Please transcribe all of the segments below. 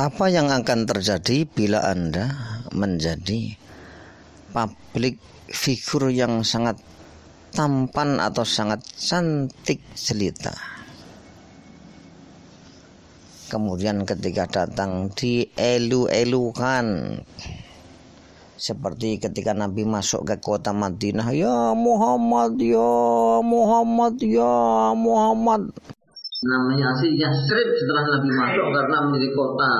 apa yang akan terjadi bila Anda menjadi public figure yang sangat tampan atau sangat cantik jelita. Kemudian ketika datang dielu-elukan seperti ketika Nabi masuk ke kota Madinah, ya Muhammad, ya Muhammad, ya Muhammad. Namanya asli Yasrib setelah Nabi masuk karena menjadi kota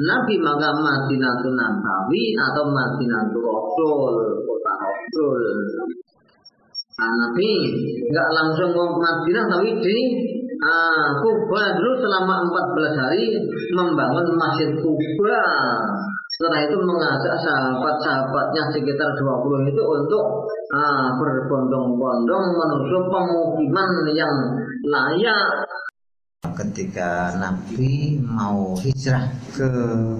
Nabi maka Madinah Nabawi atau Madinah itu Rasul, kota Rasul. Nah, Nabi nggak langsung ke Madinah tapi di uh, Kuba dulu selama 14 hari membangun Masjid Kuba. Setelah itu mengajak sahabat-sahabatnya sekitar 20 itu untuk uh, berbondong-bondong menuju pemukiman yang layak ketika Nabi mau hijrah ke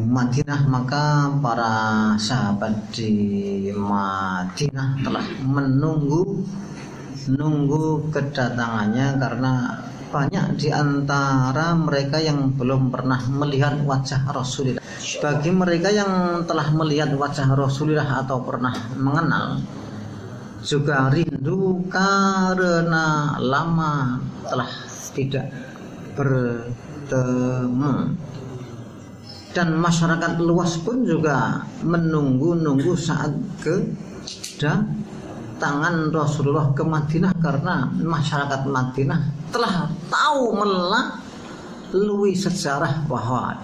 Madinah maka para sahabat di Madinah telah menunggu nunggu kedatangannya karena banyak di antara mereka yang belum pernah melihat wajah Rasulullah. Bagi mereka yang telah melihat wajah Rasulullah atau pernah mengenal juga rindu karena lama telah tidak bertemu dan masyarakat luas pun juga menunggu-nunggu saat kedatangan tangan Rasulullah ke Madinah karena masyarakat Madinah telah tahu melalui sejarah bahwa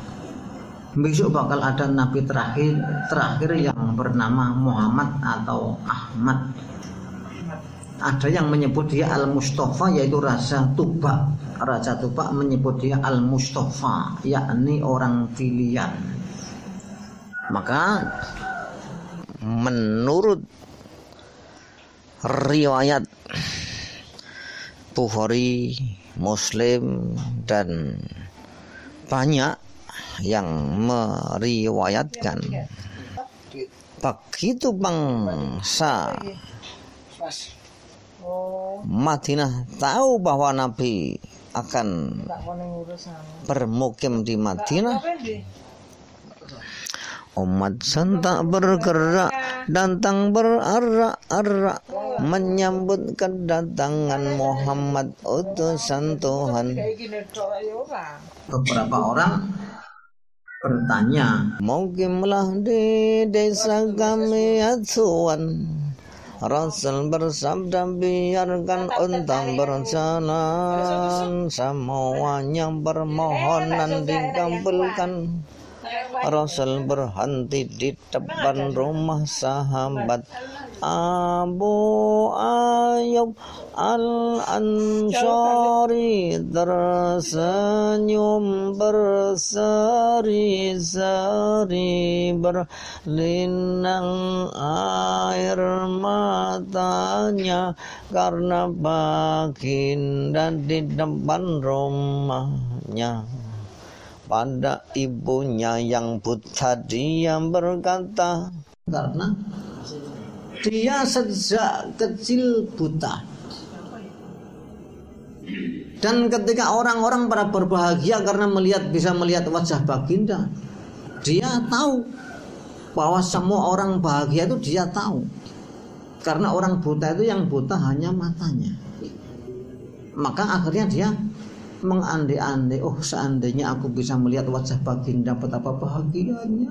besok bakal ada nabi terakhir terakhir yang bernama Muhammad atau Ahmad. Ada yang menyebut dia Al Mustafa yaitu Raja Tuba. Raja Tuba menyebut dia Al Mustafa yakni orang pilihan. Maka menurut riwayat Bukhari, Muslim dan banyak yang meriwayatkan begitu bangsa Madinah tahu bahwa Nabi akan bermukim di Madinah. Umat sentak bergerak Dantang berarak-arak Menyambut kedatangan Muhammad utusan Tuhan. Beberapa orang bertanya Mungkinlah di desa kami asuhan Rasul bersabda biarkan untang berjalan. Semuanya permohonan dikabulkan Rasul berhenti di depan rumah sahabat Abu Ayub Al-Ansari tersenyum berseri-seri berlinang air matanya karena baginda di depan rumahnya. Pada ibunya yang buta dia berkata karena dia sejak kecil buta. Dan ketika orang-orang para berbahagia karena melihat bisa melihat wajah baginda dia tahu bahwa semua orang bahagia itu dia tahu. Karena orang buta itu yang buta hanya matanya. Maka akhirnya dia mengandai-andai oh seandainya aku bisa melihat wajah baginda betapa bahagianya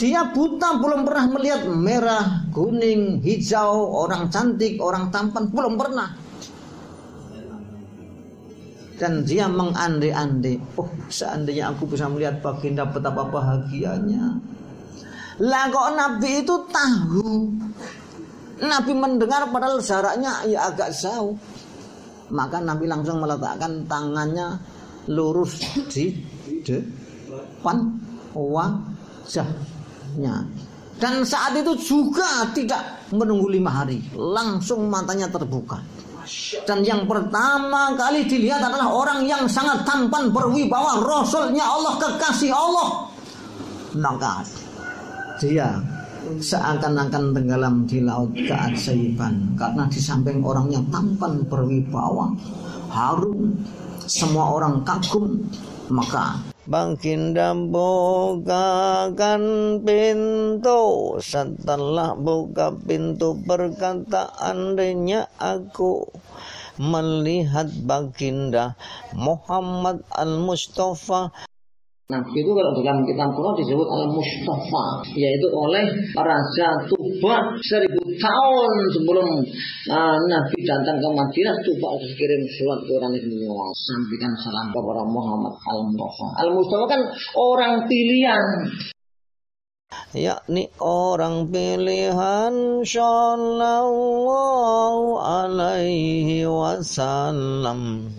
dia buta belum pernah melihat merah, kuning, hijau, orang cantik, orang tampan belum pernah. Dan dia mengandai-andai, oh seandainya aku bisa melihat baginda betapa bahagianya. Lah kok Nabi itu tahu. Nabi mendengar padahal jaraknya ya agak jauh maka Nabi langsung meletakkan tangannya lurus di depan wajahnya dan saat itu juga tidak menunggu lima hari. Langsung matanya terbuka. Dan yang pertama kali dilihat adalah orang yang sangat tampan berwibawa. Rasulnya Allah kekasih Allah. Maka dia seakan-akan tenggelam di laut keajaiban. Karena di samping orangnya tampan berwibawa harum semua orang kagum maka Baginda bukakan pintu. Setelah buka pintu berkata Andainya aku melihat baginda Muhammad al-Mustafa Nah, itu kalau dalam kitab Quran disebut Al-Mustafa, yaitu oleh Raja Tuba seribu tahun sebelum uh, Nabi datang ke Madinah, Tuba harus kirim surat ke orang ini sampaikan salam kepada Muhammad Al-Mustafa. Al-Mustafa kan orang pilihan yakni orang pilihan sallallahu alaihi wasallam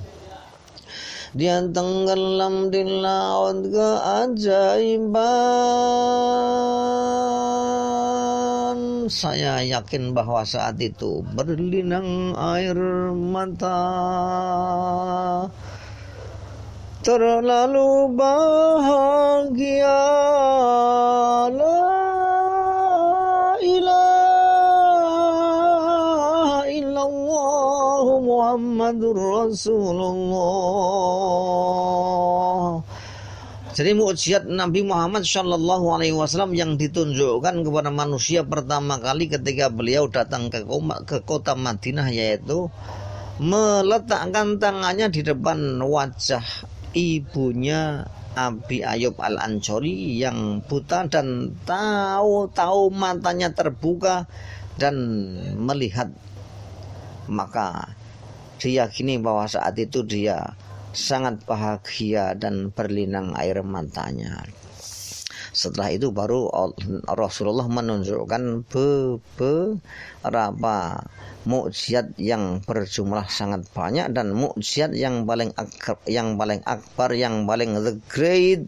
dia tenggelam di laut keajaiban saya yakin bahwa saat itu berlinang air mata terlalu bahagia Muhammadur Rasulullah. Jadi mukjizat Nabi Muhammad Shallallahu Alaihi Wasallam yang ditunjukkan kepada manusia pertama kali ketika beliau datang ke, ke kota Madinah yaitu meletakkan tangannya di depan wajah ibunya Abi Ayub Al Ansori yang buta dan tahu-tahu matanya terbuka dan melihat. Maka diyakini bahwa saat itu dia sangat bahagia dan berlinang air matanya. Setelah itu baru Rasulullah menunjukkan beberapa mukjizat yang berjumlah sangat banyak dan mukjizat yang paling akbar, yang paling akbar yang paling the great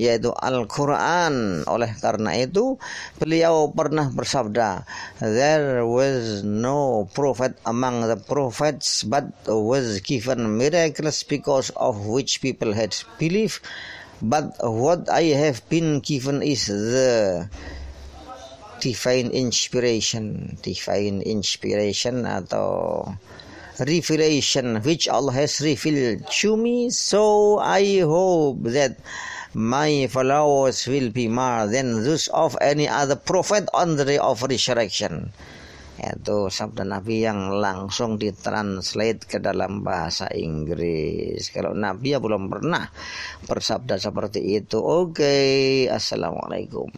yaitu Al-Qur'an. Oleh karena itu beliau pernah bersabda, there was no prophet among the prophets but was given miracles because of which people had believed but what I have been given is the divine inspiration. Divine inspiration atau revelation which Allah has revealed to me. So I hope that my followers will be more than those of any other prophet on the day of resurrection itu sabda Nabi yang langsung ditranslate ke dalam bahasa Inggris. Kalau Nabi ya belum pernah bersabda seperti itu. Oke, okay. assalamualaikum.